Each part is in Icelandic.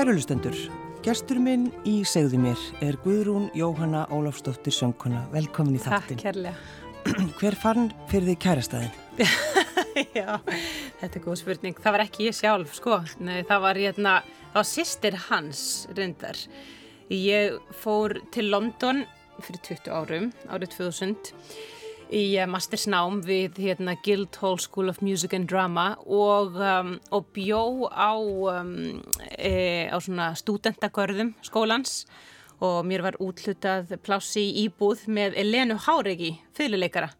Kærulustendur, gestur minn í segðu mér er Guðrún Jóhanna Ólafsdóttir söngkona. Velkomin í þáttin. Takk kærlega. Hver fann fyrir því kærastæðin? Já, þetta er góð spurning. Það var ekki ég sjálf, sko. Nei, það var hérna, það var sýstir hans reyndar. Ég fór til London fyrir 20 árum, árið 2000 í uh, mastersnám við hérna, Guildhall School of Music and Drama og, um, og bjó á, um, e, á svona studentagörðum skólans. Og mér var útlutað plássi í íbúð með Elenu Háregi, fyrirleikara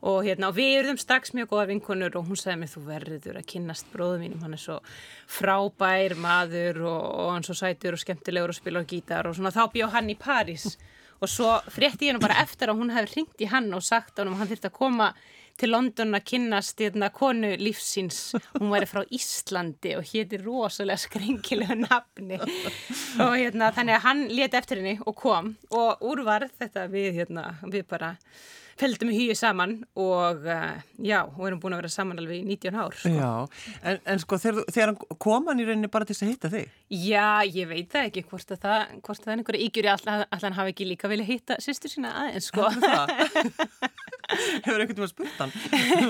og hérna, við erum strax mjög góða vinkonur og hún sagði mér þú verður að kynast bróðum mínum, hann er svo frábær maður og, og hann svo sætur og skemmtilegur og spila á gítar. Og svona þá bjó hann í París og svo frétti ég nú bara eftir að hún hefði ringt í hann og sagt að hann þurfti að koma til London að kynnast hérna, konu lífsins, hún væri frá Íslandi og héti rosalega skringilegu nafni. Og hérna, þannig að hann leti eftir henni og kom. Og úrvarð þetta við, hérna, við bara feldum hýju saman og uh, já, og erum búin að vera saman alveg í 19 ár. Sko. Já, en, en sko þegar, þegar kom hann í rauninni bara til þess að hitta þig? Já, ég veit það ekki hvort að það, hvort að það er einhverja ígjur í allan, allan hafi ekki líka vilja hitta sýstur sína aðeins, sko. Hefur einhvern veginn spurt hann?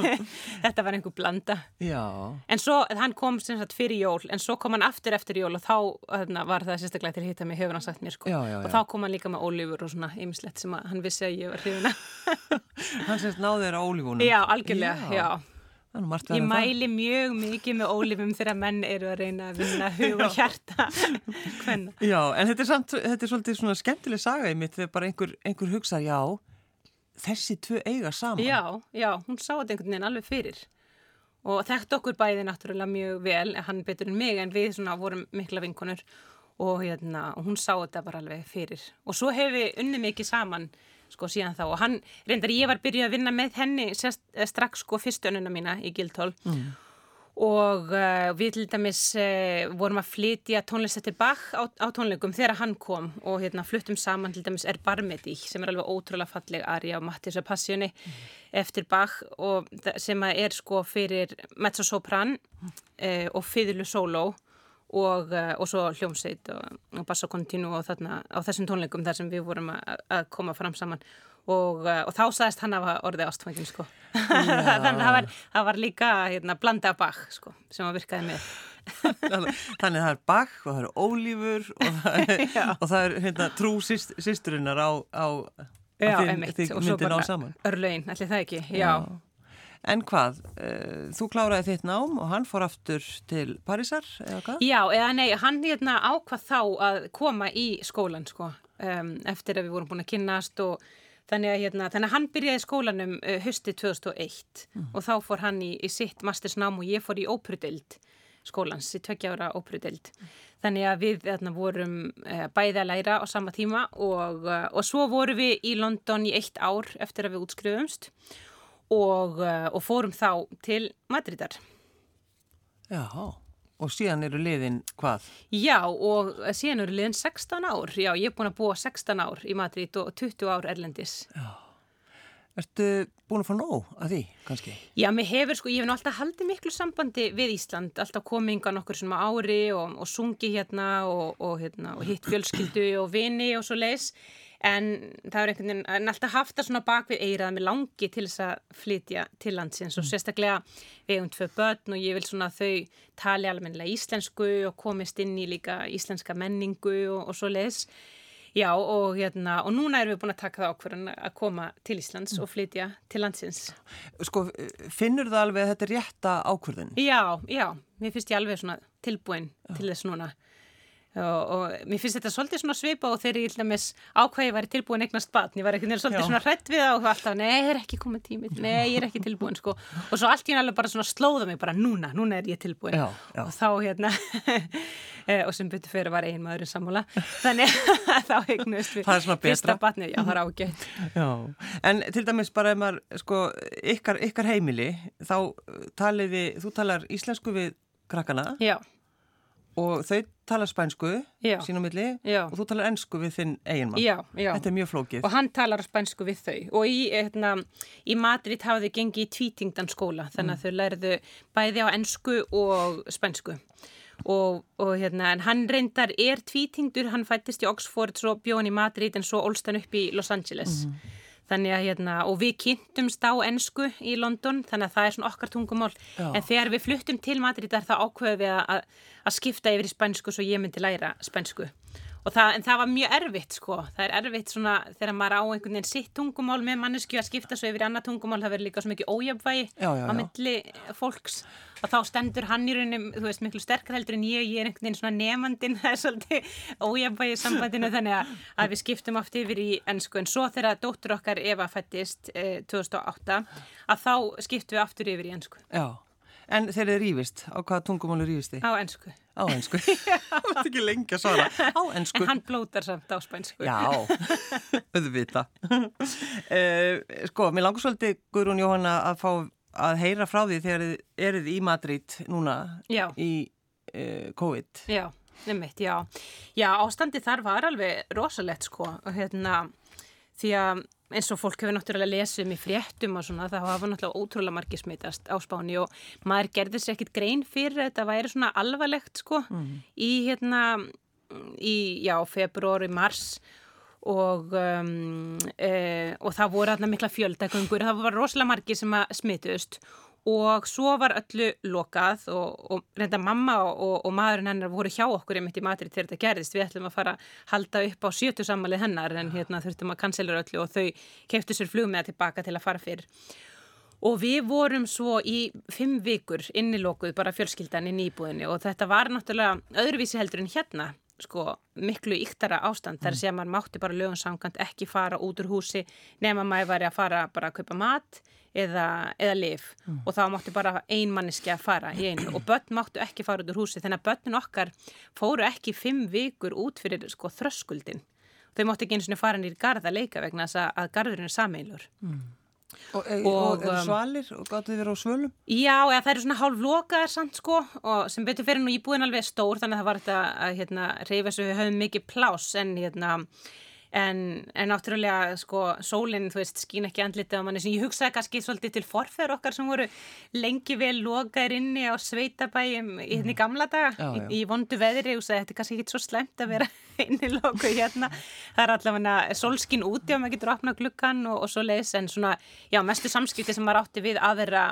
Þetta var einhver blanda. Já. En svo, hann kom sem sagt fyrir jól, en svo kom hann aftur eftir jól og þá þarna, var það sérstaklega til að hitta mig, hefur hann sagt mér, sko. Já, já, já. Og þá kom hann líka með ólífur og svona ymslegt sem hann vissi að ég var hrifuna. hann semst náði á ólífunum? Já, algjörlega, já. já. Ég mæli það. mjög mikið með ólifum þegar menn eru að reyna að vinna hug og hjarta Hvenna? Já, en þetta er, samt, þetta er svolítið svona skemmtileg saga í mitt þegar bara einhver, einhver hugsa, já, þessi tvö eiga saman. Já, já, hún sá þetta einhvern veginn alveg fyrir og þekkt okkur bæði náttúrulega mjög vel, hann betur en mig en við svona vorum mikla vinkonur og, hérna, hún sá þetta bara alveg fyrir og svo hefur við unni mikið saman sko síðan þá og hann, reyndar ég var byrjuð að vinna með henni sérst, strax sko fyrstönuna mína í Gildhól mm. og uh, við til dæmis uh, vorum að flytja tónlistættir Bach á, á tónleikum þegar hann kom og hérna fluttum saman til dæmis Er Barmedi sem er alveg ótrúlega falleg ari á Mattis og Passjoni mm. eftir Bach og sem er sko fyrir mezzosopran mm. uh, og fiðlu solo og, og svo hljómsveit og, og bassa kontinu og þarna á þessum tónleikum þar sem við vorum að, að koma fram saman. Og, og þá sagðist hann að orðið ástfangin sko. Þannig að það var, það var líka hérna, blanda bak sko sem að virkaði með. Þannig að það er bak og það er ólífur og það er, og það er hérna, trú síst, sísturinnar á, á Já, emitt, og svo bara örlögin, allir það ekki, já, já. En hvað, uh, þú kláraði þitt nám og hann fór aftur til Parísar eða hvað? Já, eða nei, hann hérna ákvað þá að koma í skólan sko, um, eftir að við vorum búin að kynnast og þannig að, hérna, þannig að hann byrjaði skólanum uh, hösti 2001 mm. og þá fór hann í, í sitt mastersnám og ég fór í óprudeld skólans, í tveggja ára óprudeld. Mm. Þannig að við þarna, vorum uh, bæði að læra á sama tíma og, og svo vorum við í London í eitt ár eftir að við útskrifumst og, eh, og fórum þá til Madridar. Já, og síðan eru liðin hvað? Já, og síðan eru liðin 16 ár. Já, ég er búin að búa 16 ár í Madrid og 20 ár erlendis. Já. Ertu búin að fá nóg að því, kannski? Já, mér hefur sko, ég hef nú alltaf haldið miklu sambandi við Ísland, alltaf kominga nokkur svona ári og, og sungi hérna og, og, hérna og hitt fjölskyldu og vini og svo leis en það er einhvern veginn alltaf haft það svona bak við eirað með langi til þess að flytja til landsins og mm. sérstaklega við hefum tvö börn og ég vil svona þau tali almennilega íslensku og komist inn í líka íslenska menningu og, og svo leiðis Já og hérna og núna erum við búin að taka það ákverðan að koma til Íslands mm. og flytja til landsins. Sko finnur það alveg að þetta er rétta ákverðin? Já, já, mér finnst ég alveg svona tilbúin já. til þess núna og, og mér finnst þetta svolítið svona svipa og þegar ég ákvæði var tilbúin eignast batn, ég var ekkert svolítið Já. svona hrætt við það og alltaf, nei, það er ekki komið tími nei, ég er ekki tilbúin, sko. Og svo allt í náttúrulega bara svona slóða mig, bara núna núna er ég tilbúin. Já. Já. og þá hérna eh, og sem betur fyrir var ein maðurinn sammála. Þannig að þá eignust við fyrsta batni, já, það er ágætt. En til dæmis bara ef maður, sko, ykkar, ykkar heimili þá taliði, þú talar íslensku við krakkana. Já og þau tala spænsku sínum milli já. og þú talar ennsku við þinn eiginmann. Já, já. Þetta er mjög flókið. Og hann talar spænsku við þau og í, hérna, í Madrid hafa þau gengið í tvítingdan skóla þannig að mm. þau lærðu bæði á ennsku og spænsku og, og hérna, en hann reyndar er tvítingdur, hann fættist í Oxford, svo bjóðan í Madrid en svo ólst hann upp í Los Angeles. Mhm. Þannig að hérna, og við kynntumst á ennsku í London, þannig að það er svona okkar tungumál. Já. En þegar við fluttum til Madridar þá ákveðum við að, að skipta yfir í spænsku svo ég myndi læra spænsku. Og það, en það var mjög erfitt sko, það er erfitt svona þegar maður á einhvern veginn sitt tungumál með mannesku að skipta svo yfir annað tungumál, það verður líka svo mikið já, á milli fólks. Og þá stendur hann í rauninni, þú veist, miklu sterkar heldur en ég, ég er einhvern veginn svona nefandinn, það er svolítið ójafvægi í sambandinu þannig að, að við skiptum oft yfir í ennsku en svo þegar dóttur okkar Eva fættist eh, 2008 að þá skiptum við aftur yfir í ennsku, Já, en þeir eru rífist, á hvaða tungumálu rífist þið? á ennsku. Á ensku. Það er ekki lengi að svara. Á ensku. En hann blótar samt á spænsku. Já, auðvita. uh, sko, mér langar svolítið, Guðrún Jóhanna, að fá að heyra frá því þegar þið eruð í Madrid núna Já. í uh, COVID. Já, nefnitt, já. Já, ástandi þar var alveg rosalegt sko hérna því að eins og fólk hefur náttúrulega lesið um í fréttum og svona það hafa náttúrulega ótrúlega margir smitast á spáni og maður gerði sér ekkit grein fyrir að þetta væri svona alvarlegt sko í hérna í, já, februari, mars og, um, e, og það voru þarna mikla fjöldagöngur, það var rosalega margir sem að smitust og svo var öllu lokað og, og reynda mamma og, og maðurinn hennar voru hjá okkur einmitt í matri þegar þetta gerðist, við ætlum að fara að halda upp á sjötu sammalið hennar en hérna þurftum að cancela öllu og þau keftu sér flug með tilbaka til að fara fyrr. Og við vorum svo í fimm vikur innilokuð bara fjölskyldan inn í íbúðinni og þetta var náttúrulega öðruvísi heldur en hérna, sko, miklu yktara ástand þar sem maður mátti bara lögum samkvæmt ekki fara út úr húsi nema maður væri að fara bara að kaupa mat eða, eða lif og þá mátti bara ein manniski að fara í einu. Og börn máttu ekki fara út úr húsi. Þannig að börnin okkar fóru ekki fimm vikur út fyrir sko þröskuldin. Þau máttu ekki eins og fara nýr garð að leika vegna þess að, garðurinn er sameilur. Og, og, Og, og eru um, svalir og gáttu þið verið á svölum? Já, eða það eru svona hálf lokaðar samt sko og sem betur fyrir nú íbúin alveg stór þannig að það var þetta að hérna reyfa svo við höfum mikið pláss en hérna en, en náttúrulega sko sólinn, þú veist, skín ekki andlitið á manni. Sem ég hugsaði kannski svolítið til forfeður okkar sem voru lengi vel lokaðir inni á sveitabæjum í hérna í gamla daga Já, já. í, í vondu veðri. Og sagði þetta er kannski ekki svo slemt að vera inni lokuð hérna. Það er allavega solskin úti og maður getur opnað glukkan og, og svo leiðis en svona, já, mestu samskipti sem maður átti við aðra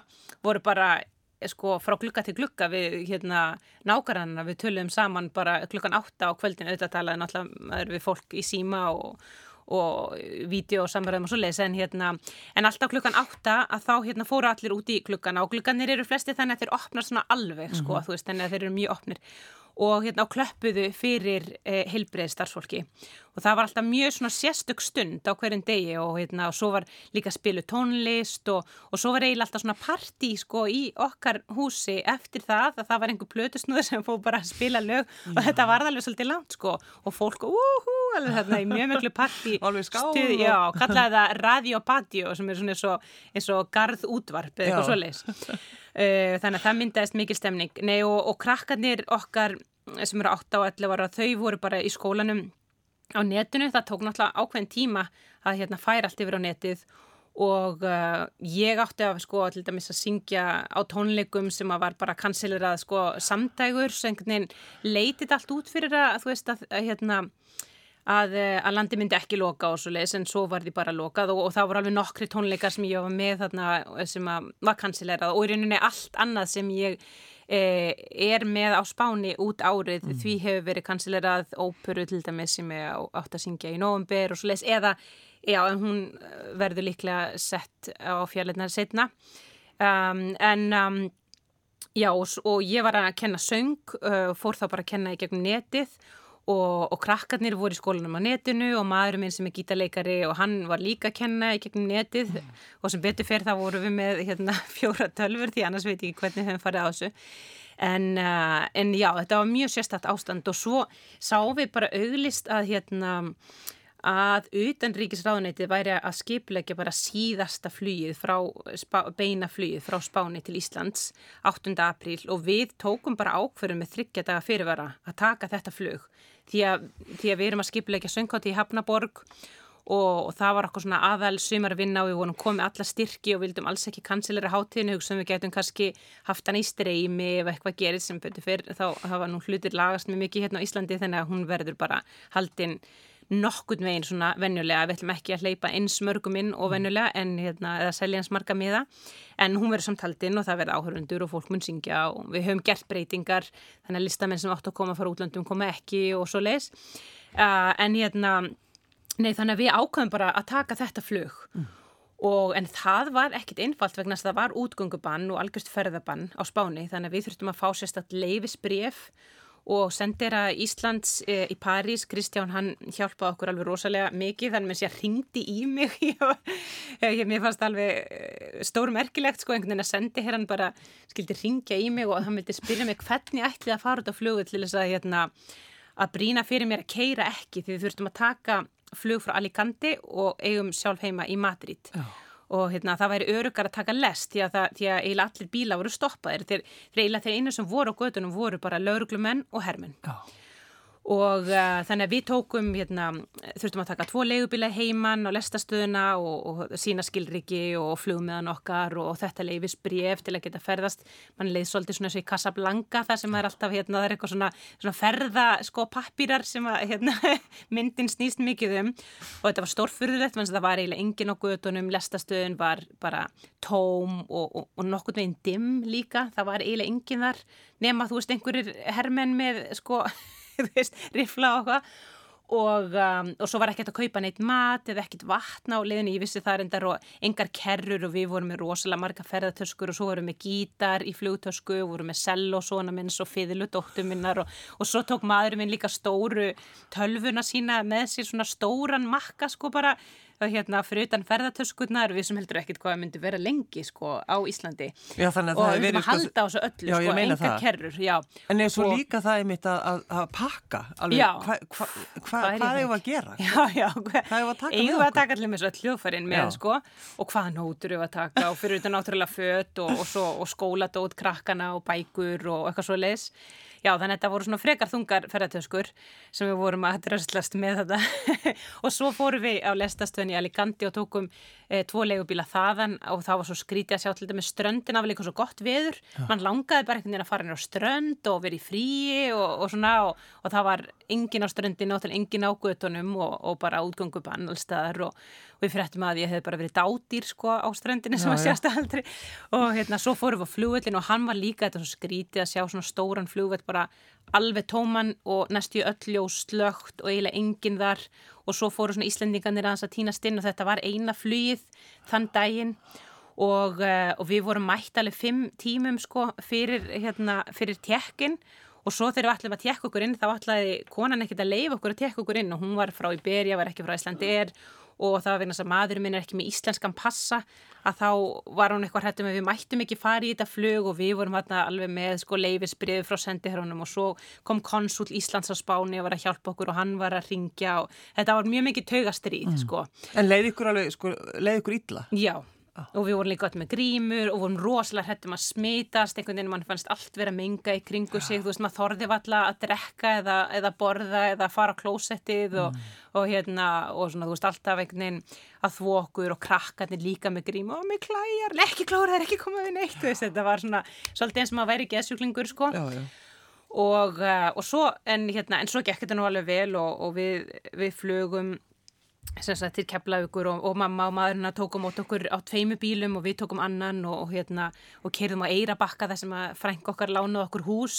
voru bara sko frá glukka til glukka við hérna nákvæmna við töluðum saman bara klukkan átta á kvöldin auðvitað talaði náttúrulega við fólk í síma og, og vídeo og svo leiðis en hérna en alltaf klukkan átta að þá hérna fóru allir út í klukkana og klukkanir eru flesti þannig að þeir opnar svona alveg sko þú veist þannig að þeir eru mjög opnir. Og hérna klöppuðu fyrir eh, heilbreið starfsfólki og það var alltaf mjög svona sérstök stund á hverjum degi og hérna og svo var líka spilu tónlist og, og svo var eiginlega alltaf svona partí sko í okkar húsi eftir það að það var einhver plötusnúður sem fóð bara að spila lög og þetta var alveg svolítið langt sko. Og fólk úhú alveg þarna í mjög miklu partí stuð, já, kallaði það radio patio sem er svona eins og, eins og garð útvarp eða Já. eitthvað svoleiðis. Uh, þannig að það myndaðist mikil stemning. Nei, og, og krakkarnir okkar sem eru 8 og 11 ára, þau voru bara í skólanum á netinu það tók náttúrulega ákveðin tíma að hérna færa allt yfir á netið og uh, ég átti að sko til dæmis að syngja á tónleikum sem að var bara kansilerað sko samdægur sem leitið allt út fyrir að þú veist að, að hérna að, eh, að landi myndi ekki loka og svo leiðis en svo var því bara lokað og, og það voru alveg nokkri tónleikar sem ég var með þarna sem var kansilerað og í rauninni allt annað sem ég er með á spáni út árið. Því hefur verið kansilerað óperu til dæmis sem á- átt að syngja í november og svo leiðis eða já en hún eh, verður líklega sett á fjarlætnar setna um, en um, Já, og, og ég var að kenna söng, uh, fór þá bara að kenna í gegnum netið og, og krakkarnir voru í skólanum á netinu og maðurinn minn sem er gítarleikari og hann var líka að kenna í gegnum netið og sem betur fyrir þá voru við með hérna, fjóra tölfur því annars veit ég ekki hvernig við höfum farið á þessu. En, uh, en já, þetta var mjög sérstætt ástand og svo sáum við bara auglist að hérna að utanríkisráðuneytið væri að skipleggja bara síðasta flugið frá beina flugið frá Spáni til Íslands 8. apríl og við tókum bara ákverðum með þryggja daga fyrirvara að taka þetta flug því að, því að við erum að skipleggja sönghátti í Hafnaborg og, og það var okkur svona aðal sumar að vinna og við vorum komið alla styrki og vildum alls ekki kansilera hátíðinu, hugsaðum við getum kannski haft hann í streymi ef eitthvað gerist sem betur fyrr, þá hafa nú hlutir lagast með mikið hérna á Íslandi þannig að hún verður bara haldinn nokkurt veginn svona venjulega, við ætlum ekki að hleypa eins mörgum inn og venjulega en hérna, eða selja hans marga miða. En hún verður samtaldinn og það verður áhörundur og fólk mun syngja og við höfum gert breytingar þannig að listamenn sem átt að koma frá útlöndum koma ekki og svo leis uh, en hérna, nei þannig að við ákvæmum bara að taka þetta flug. Mm. og en það var ekkit einfalt vegna að það var útgöngubann og algjörst ferðabann á spáni. Þannig að við þurftum að fá sérstaklega leifisbref og sendera Íslands e, í París, Kristján hann hjálpaði okkur alveg rosalega mikið þannig að ég ringdi í mig. Ég, mér fannst alveg e, stórmerkilegt sko einhvern veginn að sendi hér hann bara skildi ringja í mig og hann vildi spyrja mig hvernig ég ætli að fara út á flugu til þess að hérna, að brína fyrir mér að keira ekki því við þurftum að taka flug frá Alicante og eigum sjálf heima í Madrid. Já og hérna, það væri örugar að taka lest því að, það, því að eiginlega allir bíla voru stoppaðir þegar eiginlega þeir einu sem voru á gödunum voru bara lauruglumenn og hermenn. Já og uh, þannig að við tókum hérna, þurftum að taka tvo leigubíla heimann á lestastöðuna og, og sína skilriki og flugmiðan okkar og, og þetta leifis bref til að geta ferðast. Mann leið svolítið svona og í Casablanca það sem er alltaf, hérna, það er eitthvað svona, svona ferða sko pappýrar sem að hérna, myndin snýst mikið um. Og þetta var stórfurðulegt, þannig að það var eiginlega engin á gödunum, lestastöðun var bara tóm og, og nokkur veginn dimm líka, það var eiginlega engin þar nema þú veist einhverjir hermenn með sko rifla og hvað og, um, og svo var ekkert að kaupa neitt mat eða ekkert vatna á liðinni, ég vissi það endar og engar kerrur og við vorum með rosalega marga ferðartöskur og svo vorum við gítar í flugtösku og vorum með sell og svona minns og fiðlu dóttum minnar og, og svo tók maðurinn minn líka stóru tölvuna sína með sér svona stóran makka sko bara það hérna fyrir utan ferðartöskurnar við sem heldur ekkit hvað myndi vera lengi sko á Íslandi. Já, og við verðum að sko, halda á þessu öllu já, sko, enga kerrur já. En svo og, líka það er mitt að, að pakka alveg, hva, hva, hva, hvað er það að gera? Já, já, hvað er það að taka allir með þessu hljóðfærin með sko og hvaða nótur við að taka og fyrir utan náttúrulega og, og, og skóladót krakkana og bækur og eitthvað svo leis Já, þannig að þetta voru svona frekar þungar ferðartöskur sem við vorum að dröslast með þetta og svo fórum við á lestastöðin í Alicante og tókum e, tvo leigubíla þaðan og það var svo skrítið að sjá til þetta með ströndin af líka svo gott veður. Ja. Man langaði bara einhvern veginn að fara inn á strönd og verið í fríi og, og svona og, og það var engin á ströndin og til engin á gutunum og, og bara útgöngubann allstaðar og við fréttum að ég hef bara verið dátýr sko á strandinni sem að sjást aldrei og hérna svo fórum við á flugvellin og hann var líka þetta svo skrítið að sjá svona stóran flugvell bara alveg tóman og næstu ölljó slögt og eiginlega enginn þar og svo fóru svona Íslendinganir að hans að týnast inn og þetta var eina flugið þann daginn og, uh, og við vorum mætt alveg fimm tímum sko fyrir, hérna, fyrir tekkin og svo þegar við ætlum að tekka okkur inn þá ætlaði konan ekkert að leifa okkur að tekka okkur inn og hún var frá Iberia, var ekki frá Íslandi er og það var vegna að maðurinn minn er ekki með íslenskan passa að þá var hún eitthvað hættum að við mættum ekki fara í þetta flug og við vorum alveg með sko leifisbriði frá sendiherunum og svo kom konsul Íslands á Spáni og var að hjálpa okkur og hann var að ringja og þetta var mjög mikið taugastrið mm. sko. En leiði ykkur alveg, sko, leiði ykkur illa? Já. Og við vorum líka alltaf með grímur og vorum rosalega hættum að smitast. Einhvern veginn mann fannst allt vera minga í kringu sig, þú veist maður þorði valla að drekka eða, eða borða eða fara á klósettið mm. og, og hérna og svona þú veist alltaf einhvern veginn að þvó okkur og krakkarnir líka með grím og með klæjar, ekki klára er ekki komað við neitt, veist, þetta var svona svolítið eins og maður væri geðsjúklingur sko. Já, já. Og, uh, og svo en hérna en svo gekk þetta nú alveg vel og, og við, við flugum Sagt, til keflaugur og, og mamma og maðurinn tókum átt okkur á tveimu bílum og við tókum annan og, og, hérna, og kerðum á Eirabakka þar sem að frænk okkar lánaði okkur hús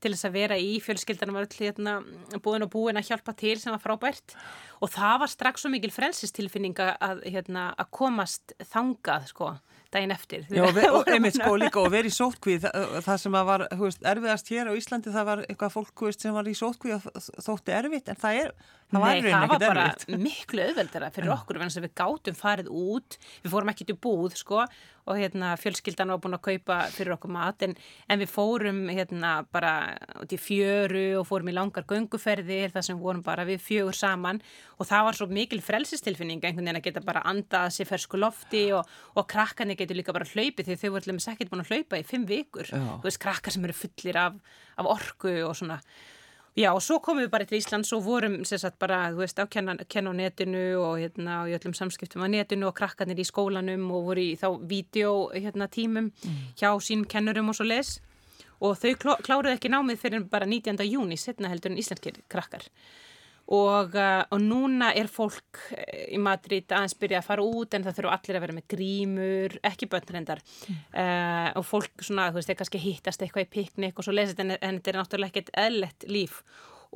til þess að vera í fjölskyldanum var öll hérna, búin og búin að hjálpa til sem var frábært. Og það var strax svo mikil frelsistilfinning að, hérna, að komast þangað sko daginn eftir. Já, og einmitt sko líka og verið í sótkvíð, það, það sem var veist, erfiðast hér á Íslandi, það var eitthvað fólk veist, sem var í sótkvíð og þótti erfitt, en það er, það var Nei, það var bara erfitt. miklu auðveldara fyrir okkur, við gátum farið út, við fórum ekki til búð, sko, og hérna fjölskyldan var búin að kaupa fyrir okkur mat en, en við fórum hérna bara út í fjöru og fórum í langar gönguferðir þar sem vorum bara við fjögur saman. Og það var svo mikil frelsistilfinning einhvern veginn að geta bara andað sér fersku lofti og, og krakkarnir getur líka bara hlaupið því þau voru allir með sekkit búin að hlaupa í fimm vikur, veist krakkar sem eru fullir af, af orku og svona Já, og svo komum við bara til Íslands og vorum sagt bara, þú veist, á kenna, kenna á netinu og hérna í öllum samskiptum á netinu og krakkarnir í skólanum og voru í þá vídeo hérna, tímum mm. hjá sínum kennurum og svo les og þau kláruðu ekki námið fyrir bara 19. júni setna heldur en íslenskir krakkar og, uh, og núna er fólk eh, í Madrid aðeins byrja að fara út en það þurfu allir að vera með grímur ekki bönnrendar mm. uh, og fólk svona, þú veist, þeir kannski hittast eitthvað í piknik og svo lesið en, en þetta er náttúrulega ekkert eðlett líf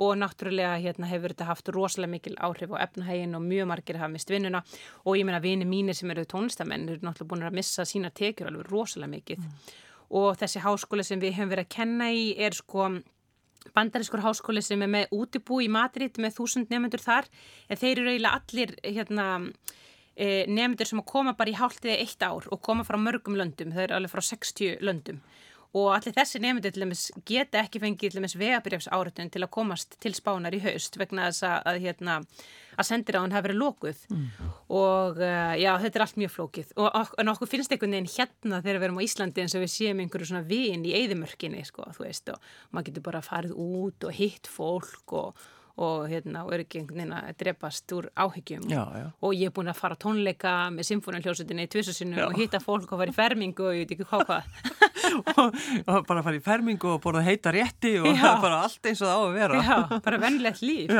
og náttúrulega hérna, hefur þetta haft rosalega mikil áhrif á efnahægin og mjög margir hafa mist vinnuna og ég menna vini mínir sem eru tónlistamenn eru náttúrulega búin að missa sína tekjur alveg rosalega mikið mm. og þessi háskóla sem við hefum verið að kenna í er sko bandarískur háskóli sem er með útibú í Madrid með þúsund nefnendur þar en þeir eru eiginlega allir hérna, e, nefnendur sem að koma bara í hálftið eitt ár og koma frá mörgum löndum, þau eru alveg frá 60 löndum og allir þessi nefnendur geta ekki fengið vegabrjöfs áratun til að komast til spánar í haust vegna þess að, að hérna að sendir á hann hafi verið lókuð mm. og uh, já, þetta er allt mjög flókið og, og, og okkur finnst einhvern veginn hérna þegar við erum á Íslandi eins og við séum einhverju svona vin í eigðimörkinni, sko, þú veist og maður getur bara farið út og hitt fólk og og hérna og er ekki einhvern veginn að drepast úr áhyggjum. Já, já. og ég er búin að fara tónleika með symfónaljósutinni í tvissusinu og hitta fólk og fara í fermingu og ég veit ekki hvað hvað. Og, og bara fara í fermingu og borða heita rétti og já. bara allt eins og það á að vera. Já, bara vennlegt líf.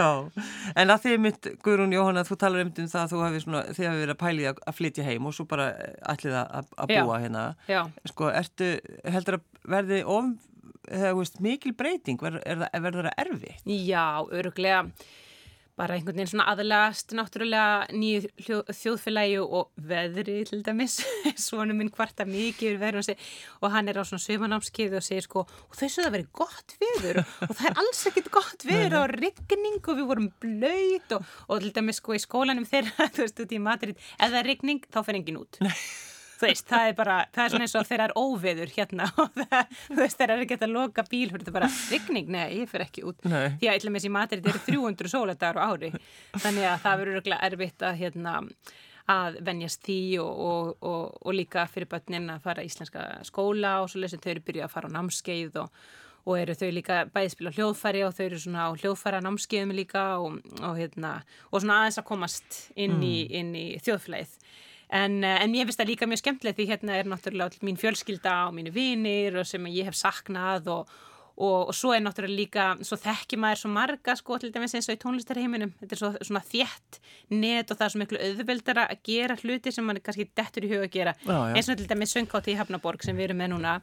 En að því mitt, Guðrún Jóhanna, þú talar um það að þú hefði svona, þið hefði verið að pæli að, að flytja heim og svo bara ætlið að, að búa hérna. Sko, ertu, heldur að verði of veist, mikil breyting, verður það erfi? Já, öruglega bara einhvern veginn svona aðlast náttúrulega nýju þjóðfélagi og veðri til dæmis. Svonu minn hvarta mikið og, og hann er á svona sömanámskið og segir sko og þau svo það verið gott viður og það er alls ekkit gott viður og rigning og við vorum blöyt og, og til dæmis sko í skólanum þeirra þú veist út í Madrid, ef það er rigning þá fer engin út veist, það er bara, það er svona eins og þeirra er óveður hérna og það, þú veist, þeirra er ekki að loka bíl, þetta er bara rigning, nei, ég fer ekki út nei. því að eitthvað með þessi matur, þetta eru 300 sóladagar á ári, þannig að það verður örgulega erfitt að hérna að venjast því og, og, og, og líka fyrir börnin að fara í íslenska skóla og svo lesum þau eru byrjuð að fara á námskeið og eru þau líka bæðspil á hljóðfæri og þau eru svona á hljóðfæra námskeiðum líka og hérna og svona aðeins að komast inn í, mm. í þjóðflæð En, eh, en ég finnst það líka mjög skemmtilegt því hérna er náttúrulega mín fjölskylda og mínu vinir og sem ég hef saknað og, og, og svo er náttúrulega líka, svo þekki maður svo marga sko til dæmis eins og í tónlistarheiminum, þetta er svo, svona þjætt net og það er svo miklu auðveldara að gera hluti sem mann er kannski dettur í huga að gera, já, já. eins og til dæmis söngkátti í Hafnaborg sem við erum með núna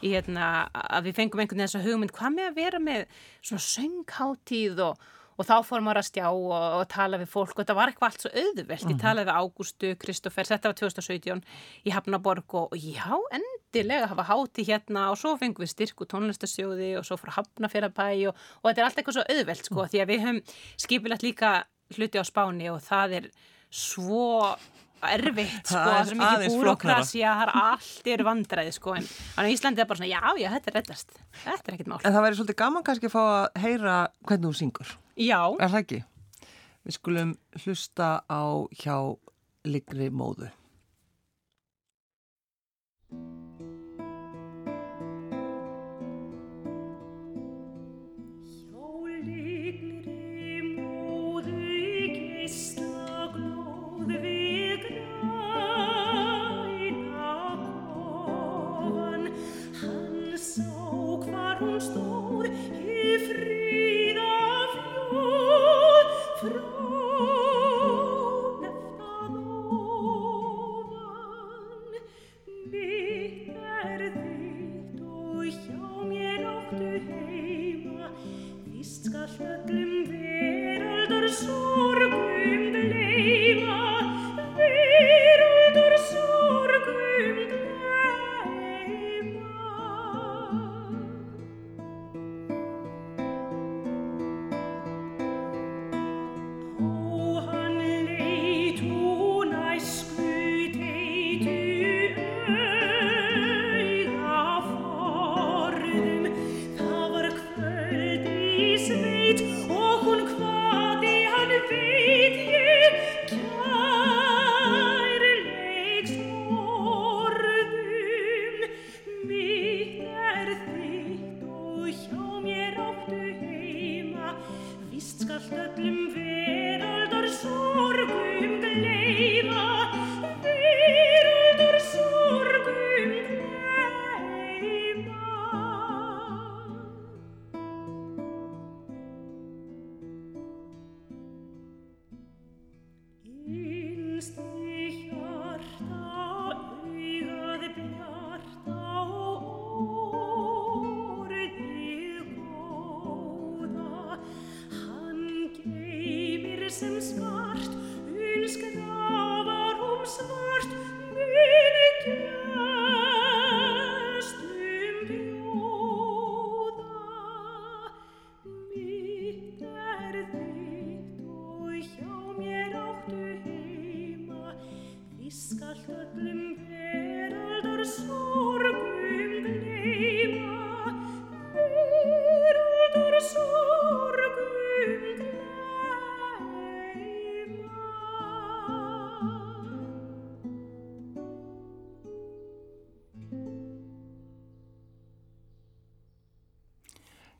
í hérna að við fengum einhvern veginn þess að hugmynd, hvað með að vera með svona söngkáttíð og og þá fór maður að stjá og, og tala við fólk. Og þetta var eitthvað allt svo auðvelt. Ég mhm. talaði við Ágústu, Kristófer, þetta var 2017 í Hafnaborg og, já, endilega hafa háti hérna. Og svo fengum við styrku tónlistasjóði og svo frá Hafnafjörðabæ og, og þetta er allt eitthvað svo auðvelt sko, því að við höfum skipilagt líka hluti á spáni. Og það er svo erfitt sko, það er mikið búrokrasi að það er allt eru vandræði sko. En á Íslandi er bara svona já já þetta er reddast. Þetta er ekkit mál. En það væri svolítið gaman kannski að fá að heyra hvernig þú syngur Já Er það ekki? Við skulum hlusta á hjá Ligri móðu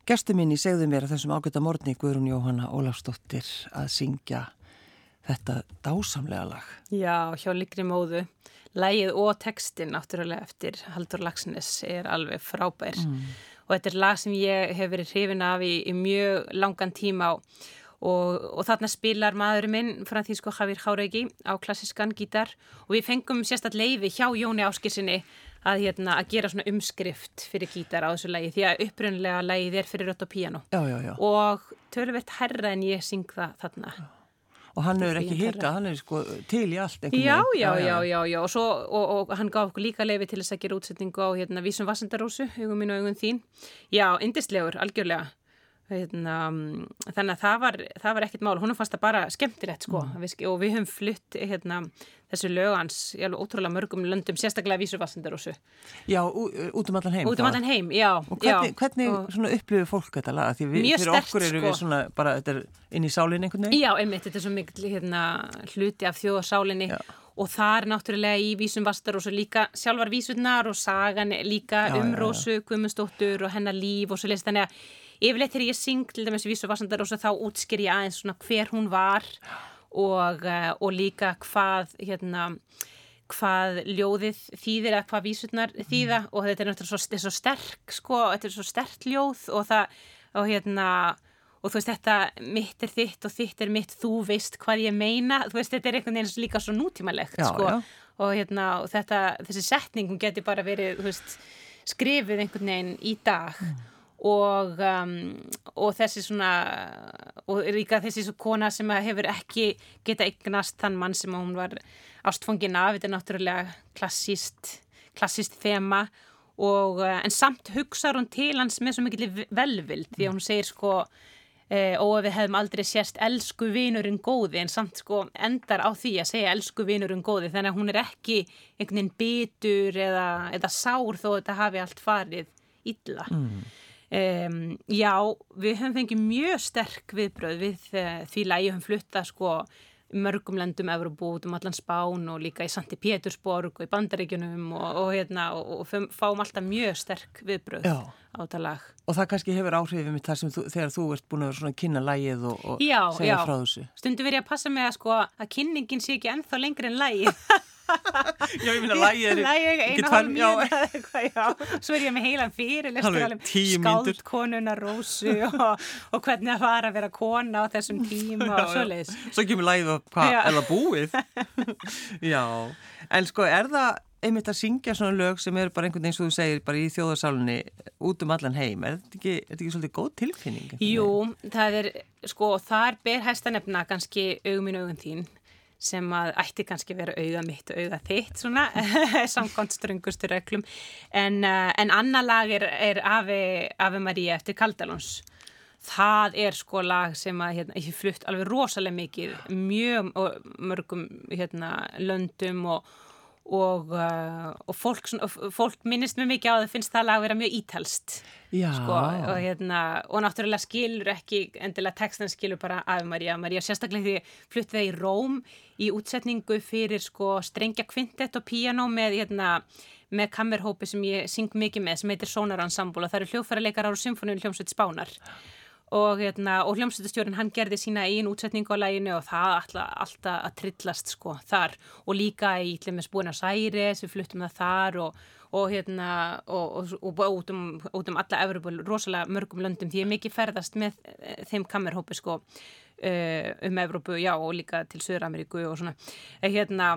Gæstu minni segðu mér að þessum ágæta morgni Guðrún Jóhanna Ólafsdóttir að syngja þetta dásamlega lag. Já, hjá Ligri móðu. Lægið og textin náttúrulega eftir Haldur Lagsnes er alveg frábær mm. og þetta er lag sem ég hef verið hrifin af í, í mjög langan tíma á og, og þarna spilar maðurinn minn Franþísko Javír Háreiki á klassiskan gítar. Og við fengum sérstaklega leiði hjá Jóni Áskirsinni að, hérna, að gera svona umskrift fyrir gítar á þessu lægi því að upprunlega lægið er fyrir rött og píano já, já, já. og tölvert herra en ég syng það þarna. Og hann er ekki hita, hann er sko til í allt já, já, já, já, já og, svo, og, og hann gaf okkur líka lefi til þess að gera útsetningu á hérna, Vísum Vassendarósu, hugum mín og hugum þín. Já, indislegur, algjörlega Hérna, þannig að það var, það var ekkert mál, hún fannst það bara skemmtilegt sko mm. og við höfum flutt hérna, þessu lögans í alveg ótrúlega mörgum löndum, sérstaklega vísurvassendur og svo. Já, út um allan heim. Út um allan heim, já. Og hvernig, já, hvernig og upplifir fólk þetta laga? Því við, fyrir stert, okkur eru sko. við svona bara, er inn í sálinni einhvern veginn? Já, einmitt, þetta er svo mikil hérna, hluti af þjóðasálinni og það er náttúrulega í vísum vastar og svo líka sjálfar vísurnar og sagan líka já, um Rósu, Guðmundsdóttur og hennar líf og svo leist þannig að yfirleitt þegar ég syng til dæmis Vísu Vassandar og þá útsker ég aðeins svona hver hún var og, uh, og líka hvað hérna hvað ljóðið þýðir eða hvað vísurnar þýða. Mm. og þetta er náttúrulega svo, svo sterk sko, þetta er svo sterk ljóð og það, og hérna og þú veist þetta, mitt er þitt og þitt er mitt þú veist hvað ég meina. Þú veist þetta er einhvern veginn líka svo nútímalegt já, sko. já. og hérna og þetta, þessi setningum geti bara verið veist, skrifið einhvern veginn í dag. Mm og, um, og þessi svona og líka þessi svo kona sem hefur ekki geta eignast þann mann sem hún var ástfóngin af, þetta er náttúrulega klassíst, klassíst þema. Og uh, en samt hugsaður hún til hans með svo mikil velvild því að hún segir sko Eh, og við hefum aldrei sérst elsku vinurinn góði en samt sko endar á því að segja elsku vinurinn góði. Þannig að hún er ekki einhvern veginn bitur eða, eða sár þó þetta hafi allt farið illa. Mm. Um, já, við höfum fengið mjög sterk viðbröð við uh, því að ég höfum fluttað sko mörgum landum Evropu út um allan Spán og líka í Santi Pétursborg og í Bandaríkunum og, og, hérna, og, og fáum alltaf mjög sterk viðbröð já. á þetta lag. Og það kannski hefur þú, þegar þú ert búin að kynna lægið og já, segja já. frá þessu. Stundu verið að passa með að, sko, að kynningin sé ekki ennþá lengri en lægið. Já, ég minna lægi er einu hálf mínúti Svo er ég með heilan fyrir Skáldkonuna Rósu og, og hvernig það var að vera kona á þessum tíma og svo leiðis Svo kemur lægið og hvað er það búið? Já, en sko er það einmitt að syngja svona lög sem er bara einhvern veginn sem þú segir bara í þjóðarsálunni út um allan heim, er þetta ekki, er þetta ekki svolítið góð tilfinning? Jú, það er sko, þar ber hæsta nefna kannski auguminn augun þín sem að ætti kannski vera auða mitt og auða þitt svona samkvæmt ströngustur öklum en, uh, en annar lag er, er Ave Maria eftir Kaldalóns það er sko lag sem að hérna, ég flutt alveg rosalega mikið mjög mörgum hérna, löndum og og, uh, og fólk, fólk minnist mjög mikið á það finnst það lag að vera mjög ítalst sko, og, hérna, og náttúrulega skilur ekki endilega textan skilur bara af Maria. Maria sérstaklega því fluttið það í Róm í útsetningu fyrir sko, strengja kvintett og piano með, hérna, með kammerhópi sem ég syng mikið með sem heitir Sonar Ensemble. Og það eru hljóðfærarleikar ára symfóniun hljómsveit Spánar og, hérna, og hljómsveitastjórin hann gerði sína einn útsetningu á læginu og það alltaf, alltaf að trillast sko þar. Og líka í Lemmes Buenos Aires við fluttum það þar og, og hérna og, út, um, út um alla Evropa, rosalega mörgum löndum því ég mikið ferðast með eh, þeim kammerhópi sko uh, um Evropu, já og líka til Söður-Ameríku og svona. Eh, hérna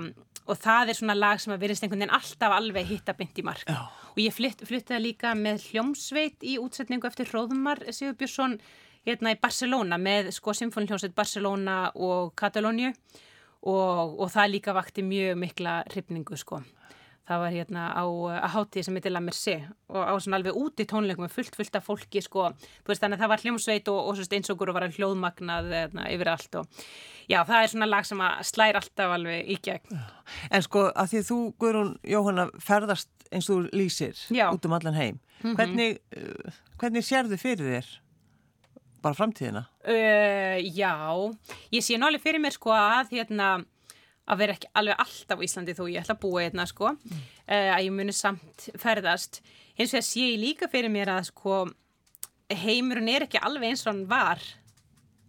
og það er svona lag sem að verðist einhvern veginn alltaf alveg hitta bynd í mark. Já. og ég flytt, flyttaði líka með hljómsveit í útsetningu eftir Róðumar Sigur Björnsson hérna í Barcelona með sko symfóniljómsveit Barcelona og Katalóniu og, og það líka vakti mjög mikla hrifningu sko það var hérna á að hátíð sem heitir La Mercé og á svona alveg úti tónleikum með fullt fullt af fólki sko, þú veist þannig að það var hljómsveit og, og eins og okkur var hljóðmagnað eðna, yfir allt og já það er svona lag sem að slæra alltaf alveg í gegn. En sko að því þú Guðrún Jóhanna ferðast eins og lýsir já. út um allan heim, mm -hmm. hvernig, uh, hvernig sérðu fyrir þér? Bara framtíðina? Uh, já, ég sé nálega fyrir mér sko að hérna að vera ekki alveg alltaf á Íslandi þó ég ætla að búa hérna sko mm. uh, að ég muni samt ferðast eins og sé ég líka fyrir mér að sko heimurinn er ekki alveg eins og hann var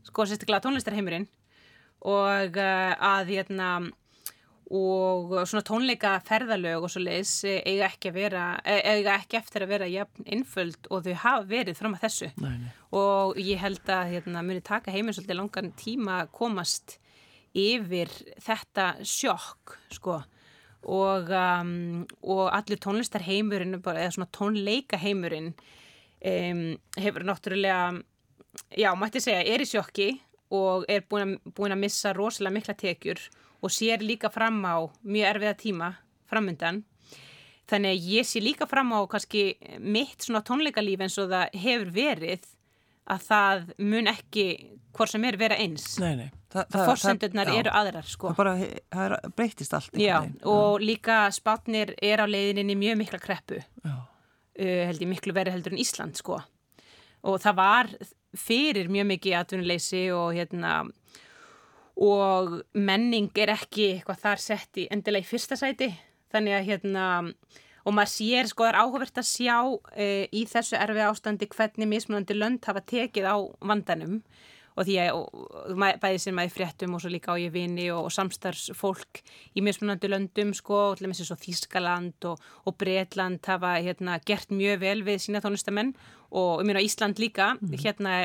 sko sérstaklega tónlistarheimurinn og uh, að hérna og svona tónleika ferðalög og svo leiðis eiga ekki, vera, eiga ekki eftir að vera jafn innföld og þau hafa verið fram að þessu nei, nei. og ég held að hérna, muni taka heiminn svolítið langan tíma að komast yfir þetta sjokk sko. Og, um, og allir tónlistarheimurinn eða svona tónleikaheimurinn um, hefur náttúrulega já, mætti segja, er í sjokki og er búin að, búin að missa rosalega mikla tekjur og sér líka fram á mjög erfiða tíma framöndan þannig að ég sé líka fram á kannski mitt svona tónleikalíf eins og það hefur verið að það mun ekki hvort sem er vera eins. Nei, nei. Þa, það, fórsendurnar eru aðrar sko. það, bara, það breytist allt já, og líka spátnir er á leiðinni mjög mikla kreppu. Uh, held ég miklu verið heldur en Ísland sko. og það var fyrir mjög mikið atvinnuleysi og hérna og menning er ekki eitthvað þar sett í endilega í fyrsta sæti. Þannig að hérna og maður sér sko það er áhugavert að sjá uh, í þessu erfi ástandi hvernig mismunandi lönd hafa tekið á vandanum og því að bæði sem að ég fréttum og svo líka á ég vini og, og samstarfsfólk í mismunandi löndum sko, og til og með svo Þískaland og, og Breitland hafa hérna, gert mjög vel við sína tónlistamenn og ég meina Ísland líka, mm. hérna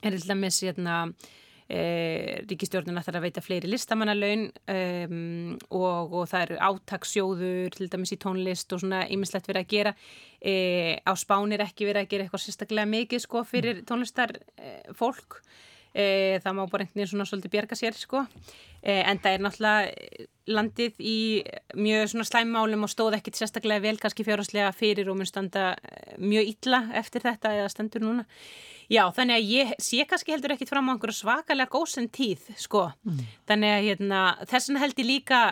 er til dæmis hérna E, ríkistjórnuna þarf að veita fleiri listamannalaun um, og, og það eru átaksjóður til dæmis í tónlist og svona ýmislegt verið að gera. E, á spánir ekki verið að gera eitthvað sérstaklega mikið sko fyrir mm. tónlistar e, fólk. Það má bara einhvern veginn svona svolítið bjerga sér sko. En það er náttúrulega landið í mjög svona slæmmálum og stóð ekkit sérstaklega vel kannski fjárháslega fyrir og mun standa mjög illa eftir þetta eða stendur núna Já, þannig að ég sé kannski heldur ekkit fram á einhverju svakalega góðsend tíð, sko. Mm. Þannig að hérna, þessan held ég líka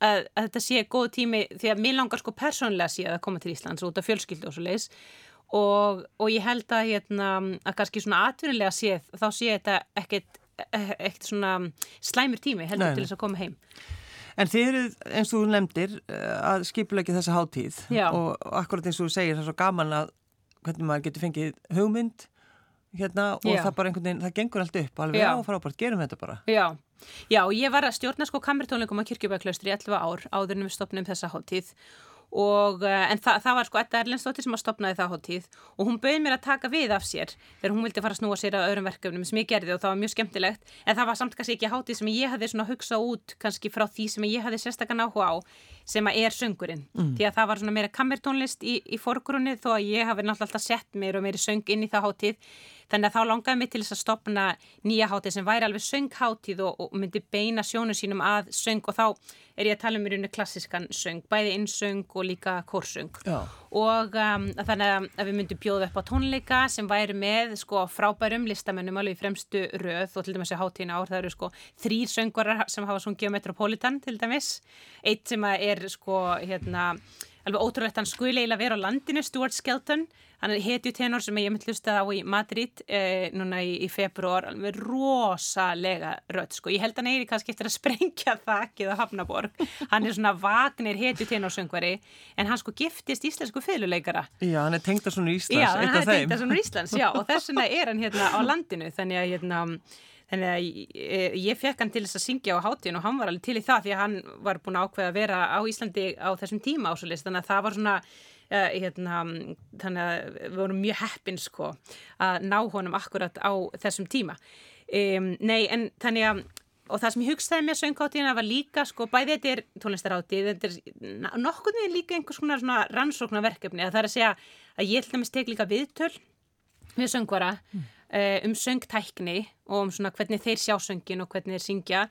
að, að þetta sé góð tími því að mér langar sko persónlega sé að koma til Íslands út af fjölskyldu og svo leiðis og, og ég held að, hérna, að kannski svona atvinnilega sé þá sé þetta ekkit, ekkit svona slæmur tími heldur Nei. til þess að koma heim. En þið eru, eins og þú nefndir, eh, að skipla ekki þessa háttíð Já. og akkurat eins og þú segir það er svo gaman að hvernig maður getur fengið hugmynd hérna og Já. það bara einhvern veginn, það gengur allt upp alveg Já. á frábært, gerum þetta bara Já, Já ég var að stjórna sko kamertónleikum á Kirkjubæklaustri í 11 ár áður en við stopnum þessa háttíð og, eh, en þa það var sko Edda Erlendstóttir sem að stopnaði það háttíð og hún bauði mér að taka við af sér þegar hún vildi fara að snúa sér að öðrum verkefnum sem ég gerði og það var mjög skemmtilegt en það var samt kannski ekki háttíð sem ég hafði svona hugsað út kannski frá því sem ég hafði sérstakann áhuga á sem að er söngurinn mm. því að það var svona meira kammertónlist í, í forgrunni þó að ég hafi náttúrulega alltaf sett mér og meiri söng inn í það háttíð Þannig að þá langaði mig til þess að stopna nýja hátíð sem væri alveg sönghátíð og, og myndi beina sjónu sínum að söng og þá er ég að tala um í rauninu klassiskan söng, bæði innsöng og líka kórsöng. Já. Og um, þannig að við myndum bjóða upp á tónleika sem væri með sko frábærum listamennum alveg í fremstu röð og til dæmis í hátíðin ár það eru sko þrýr söngurar sem hafa sungið á Metropolitan til dæmis. Eitt sem er sko hérna alveg ótrúlegt hann skuli eiginlega vera á landinu, Stuart Skelton. Hann er hetjutenor sem ég mitt hlustað á í Madrid eh, núna í, í februar alveg rosalega rött sko, ég held að neyri kannski eftir að sprengja þakkið á Hafnaborg, hann er svona vagnir hetjutenorsöngvari en hann sko giftist íslensku fylguleikara Já, hann er tengda svona í Íslands, Já, hann er tengda svona í Íslands, já, og þess vegna er hann hérna á landinu, þannig að hérna Þannig að ég, ég fekk hann til þess að syngja á hátíðin og hann var alveg til í það því að hann var búin að ákveða að vera á Íslandi á þessum tíma ásvöldist. Þannig að það var svona, uh, hérna, þannig að við vorum mjög heppin sko að ná honum akkurat á þessum tíma. Um, nei, en þannig að, og það sem ég hugsaði með sönghátíðina var líka sko, bæði þetta er tónlistarhátíð, þetta er nokkuð með líka einhvers konar rannsóknarverkefni að það er að segja að ég held að mér stek líka viðtöl með söngvara mm um söngtækni og um svona hvernig þeir sjá söngin og hvernig þeir syngja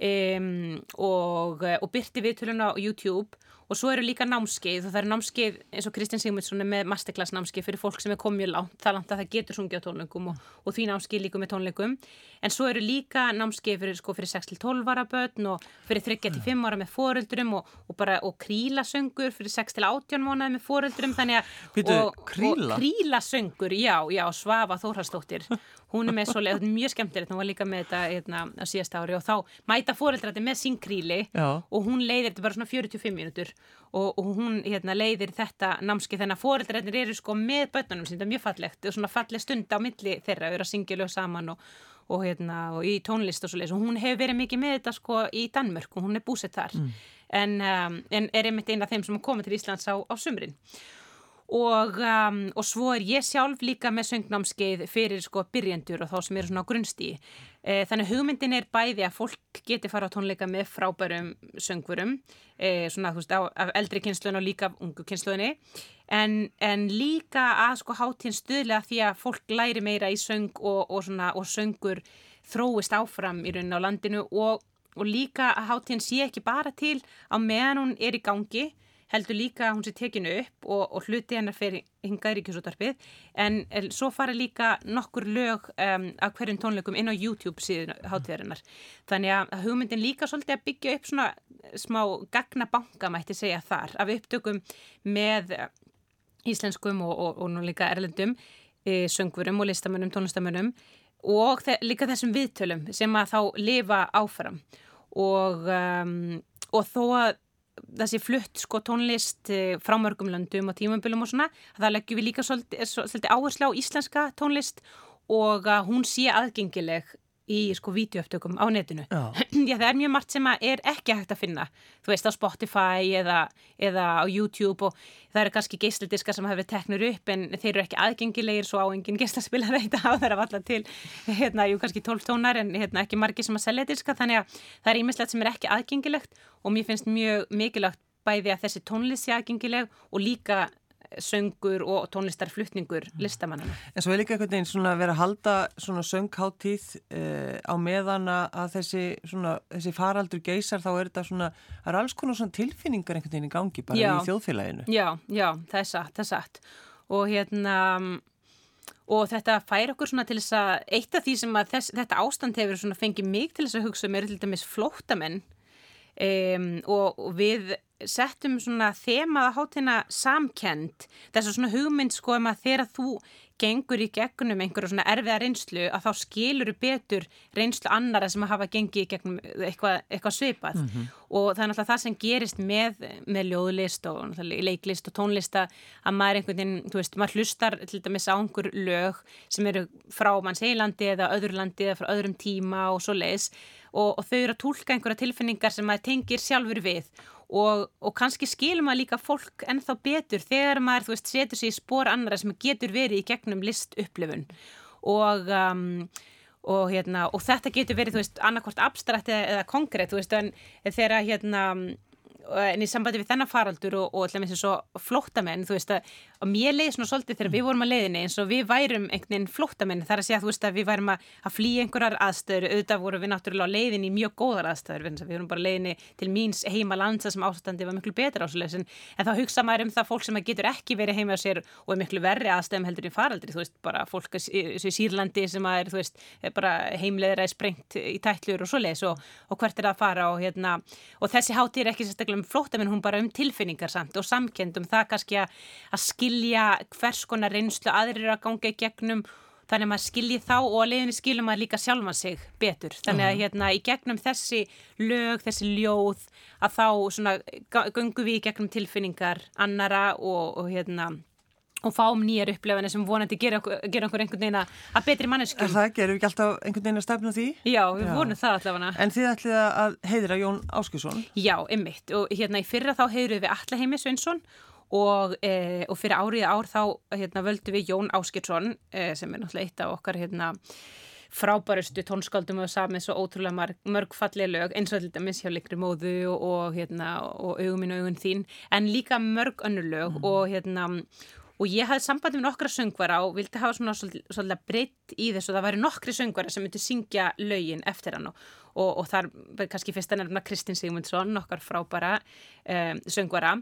um, og, eh, og byrti viðtöluna á YouTube og svo eru líka námskeið. Og það eru námskeið eins og Kristinn Sigmundsson er með masterclass námskeið fyrir fólk sem er komið langt, það langt að það getur sungið á tónleikum og, og því námskeið líka með tónleikum. En svo eru líka námskeið fyrir, sko, fyrir 6-12 ára börn og fyrir 3-5 ára með foreldurum og, og bara og krílasöngur fyrir 6-18 mánuði með foreldurum þannig að Býtu, kríla? og krílasöngur, já, já, Svafa Þórhalsdóttir hún er með svoleið, mjög skemmtilegt hún var líka með þetta hérna, á síðast ári og þá mæta fóreldrati með sín kríli Já. og hún leiðir þetta bara svona 45 mínútur og, og hún hérna, leiðir þetta námski þannig að fóreldrarnir eru sko með börnunum sín, þetta er mjög fallegt og svona falleg stund á milli þeirra að vera að syngja lög saman og, og, hérna, og í tónlist og svoleiðis og hún hefur verið mikið með þetta sko í Danmörk og hún er búsett þar mm. en, um, en er einmitt eina af þeim sem komið til Íslands á, á sumrin Og, um, og svo er ég sjálf líka með söngnámskeið fyrir sko byrjendur og þá sem eru svona á grunnstíi. E, þannig hugmyndin er bæði að fólk geti fara á tónleika með frábærum söngvurum, e, svona þú veist af eldri kynsluðin og líka af ungu kynsluðinni, en, en líka að sko hátíðin stuðlega því að fólk læri meira í söng og, og, svona, og söngur þróist áfram í rauninu á landinu og, og líka að hátíðin sé ekki bara til á meðan hún er í gangi, heldur líka að hún sé tekinu upp og, og hluti hennar fyrir hingaður í kjósutarpið en svo fara líka nokkur lög um, af hverjum tónleikum inn á YouTube síðan hátíðarinnar. Þannig að hugmyndin líka svolítið að byggja upp svona smá gagnabanka mætti segja þar af upptökum með íslenskum og, og, og nú líka erlendum e, söngvurum og listamönnum, tónlistamönnum og þe líka þessum viðtölum sem að þá lifa áfram og, um, og þó að þessi flutt sko tónlist eh, frá mörgum löndum og tímambilum og svona það leggjum við líka svolítið áherslu á íslenska tónlist og að hún sé aðgengileg í sko vídeoöftökum á netinu. Já. Það er mjög margt sem er ekki hægt að finna. Þú veist á Spotify eða, eða á YouTube og það eru kannski geislidiska sem hefur teknur upp en þeir eru ekki aðgengilegir svo á enginn geislaspilar þetta á þeirra valla til hérna, jú kannski 12 tónar en hérna, ekki margi sem að selja diska. Þannig að það er ímislegt sem er ekki aðgengilegt og mér finnst mjög mikilvægt bæði að þessi tónlist sé aðgengileg og líka söngur og tónlistarflutningur mm. listamannana. En svo er líka einhvern veginn svona að vera að halda svona söngháttíð eh, á meðan að þessi, svona, þessi faraldur geysar þá er þetta svona, það er alls konar svona tilfinningar einhvern veginn í gangi bara já, í þjóðfélaginu. Já, já, það er satt, það er satt og hérna og þetta fær okkur svona til þess að eitt af því sem að þess, þetta ástand hefur svona fengið mig til þess að hugsa um er til dæmis flóttamenn um, og, og við settum svona þemaða hátina samkend þess að svona hugmynd sko um að þegar þú gengur í gegnum einhverju svona erfiða reynslu að þá skilur þú betur reynslu annara sem að hafa gengið í gegnum eitthvað, eitthvað svipað. Mm -hmm. og það er náttúrulega það sem gerist með, með ljóðlist og leiklist og tónlista að maður einhvern veginn, þú veist, maður hlustar til dæmis á einhver lög sem eru frá manns eilandi eða öðru landi eða frá öðrum tíma og svo leiðis og, og þau eru að tólka einhverja tilfinningar sem maður tengir sjálfur við og, og kannski skilum maður líka fólk ennþá betur þegar maður veist, setur sér í spór annara sem getur verið í gegnum list upplifun og, um, og, hérna, og þetta getur verið annarkort abstrakt eða, eða konkrétt en þegar hérna en í sambandi við þennan faraldur og, og alltaf eins og svo flóttamenn þú veist að, að mér leiði svona svolítið þegar við vorum að leiðinni eins og við værum einhvern veginn flóttamenn þar að segja þú veist að við værum að, að flýja einhverjar aðstöður auðvitað vorum við náttúrulega á leiðinni í mjög góðar aðstöður við vorum bara leiðinni til míns heima landsa sem ástandi var miklu betra ásleis en, en þá hugsa maður um það fólk sem getur ekki verið heima á sér og er miklu verri aðstöðum heldur í faraldri þú veist bara fólk í Sýrlandi sem er veist bara heimleðra er sprengt í tætlur og svoleiðis og, og hvert er að fara og, hérna, og þessi hátíð er ekki sérstaklega sérstaklega um flóttaminn, hún bara um tilfinningar samt og samkendum það kannski að, að skilja hvers konar reynslu aðrir að ganga í gegnum þannig að maður skilji þá og að leiðinni skiljum maður líka sjálfa sig betur. Þannig að hérna í gegnum þessi lög, þessi ljóð að þá svona gungum við í gegnum tilfinningar annara og, og hérna og fáum nýjar upplefana sem vonandi gera okkur, gera okkur einhvern veginn að betri manneskum. Það gerum við ekki alltaf einhvern veginn að stefna því? Já, við Já. vonum það allavega. En þið ætlið að heiðra Jón Áskilsson? Já, ymmit og hérna í fyrra þá heiðruð við Allaheimi Sveinsson og, e, og fyrir árið ár þá hérna, völdu við Jón Áskilsson e, sem er náttúrulega eitt af okkar hérna frábærustu tónskaldum og samið svo ótrúlega marg, mörgfallið lög eins og þetta misjáleikri móðu og, og, hérna, og auguminn og augun þín en líka mörg önnur lög mm. og hérna og ég hafði sambandi með nokkra söngvara og vildi hafa svona svolítið breytt í þessu. Og það væri nokkri söngvara sem myndi syngja lögin eftir hann. Og, og, og þar kannski fyrst að nefna Kristinn Sigmundsson, nokkar frábæra um, söngvara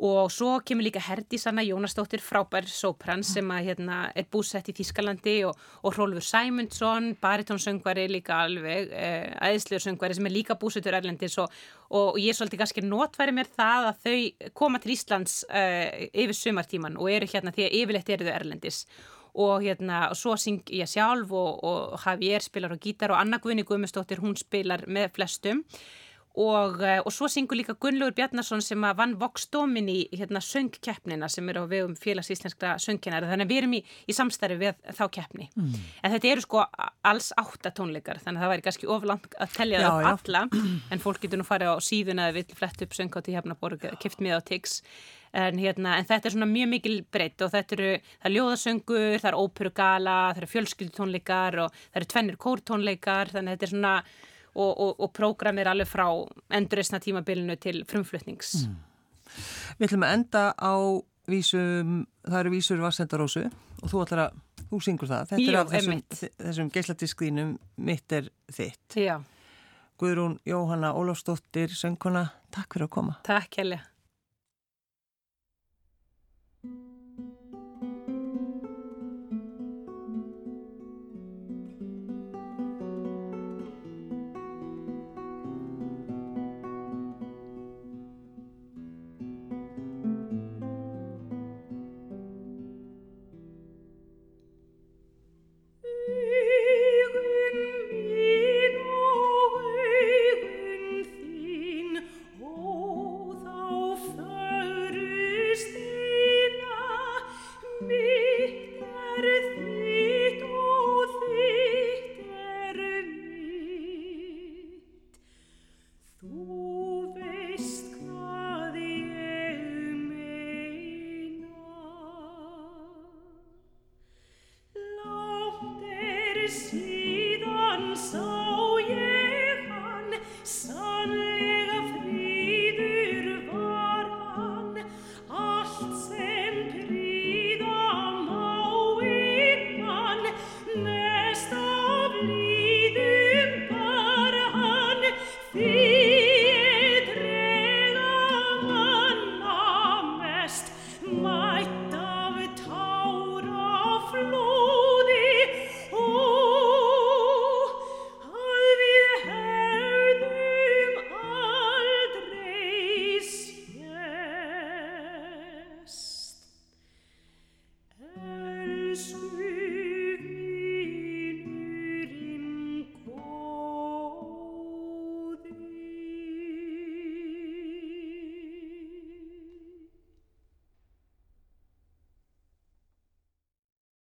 og svo kemur líka Herdís Anna Jónastóttir frábær sopran sem að, hérna, er búsett í Þískalandi og, og Rólfur Sæmundsson, baritónsöngvari líka alveg, eh, aðeinslegur söngvari sem er líka búsettur erlendis og, og ég er svolítið kannski notværi mér það að þau koma til Íslands eh, yfir sumartíman og eru hérna því að yfirleitt eru þau erlendis. Og hérna og svo syng ég sjálf og, og Javier spilar á gítar og Anna Guðni Guðmustóttir hún spilar með flestum Og, eh, og svo syngur líka Gunnlaugur Bjarnason sem að vann voksdómin í hérna, söngkeppnina sem er á vegum félagsíslenskra söngkenari þannig að við erum í, í samstarfi við þá keppni. Mm. en þetta eru sko alls áttatónleikar þannig að það væri kannski oflant að tellja það upp alla. En fólk getur nú farið á síðuna eða vill flett upp söngátt í Hefnaborg kipt með á TIX. En, hérna, en þetta er svona mjög mikil breytt og þetta eru, það er ljóðasöngur, það er óperugala, það eru fjölskyldutónleikar og það eru tvennir kórtónleikar. Þannig að þetta er svona og, og, og prógram er alveg frá enduristna tímabilinu til frumflutnings. Mm. Við ætlum að enda á vísum, það eru vísur Vassendarósu og þú ætlar að, þú syngur það. Þetta Jú, er af þessum, þessum geisladiskðínum mitt er þitt. Já. Guðrún Jóhanna Ólafsdóttir, söngkona, takk fyrir að koma. Takk helga.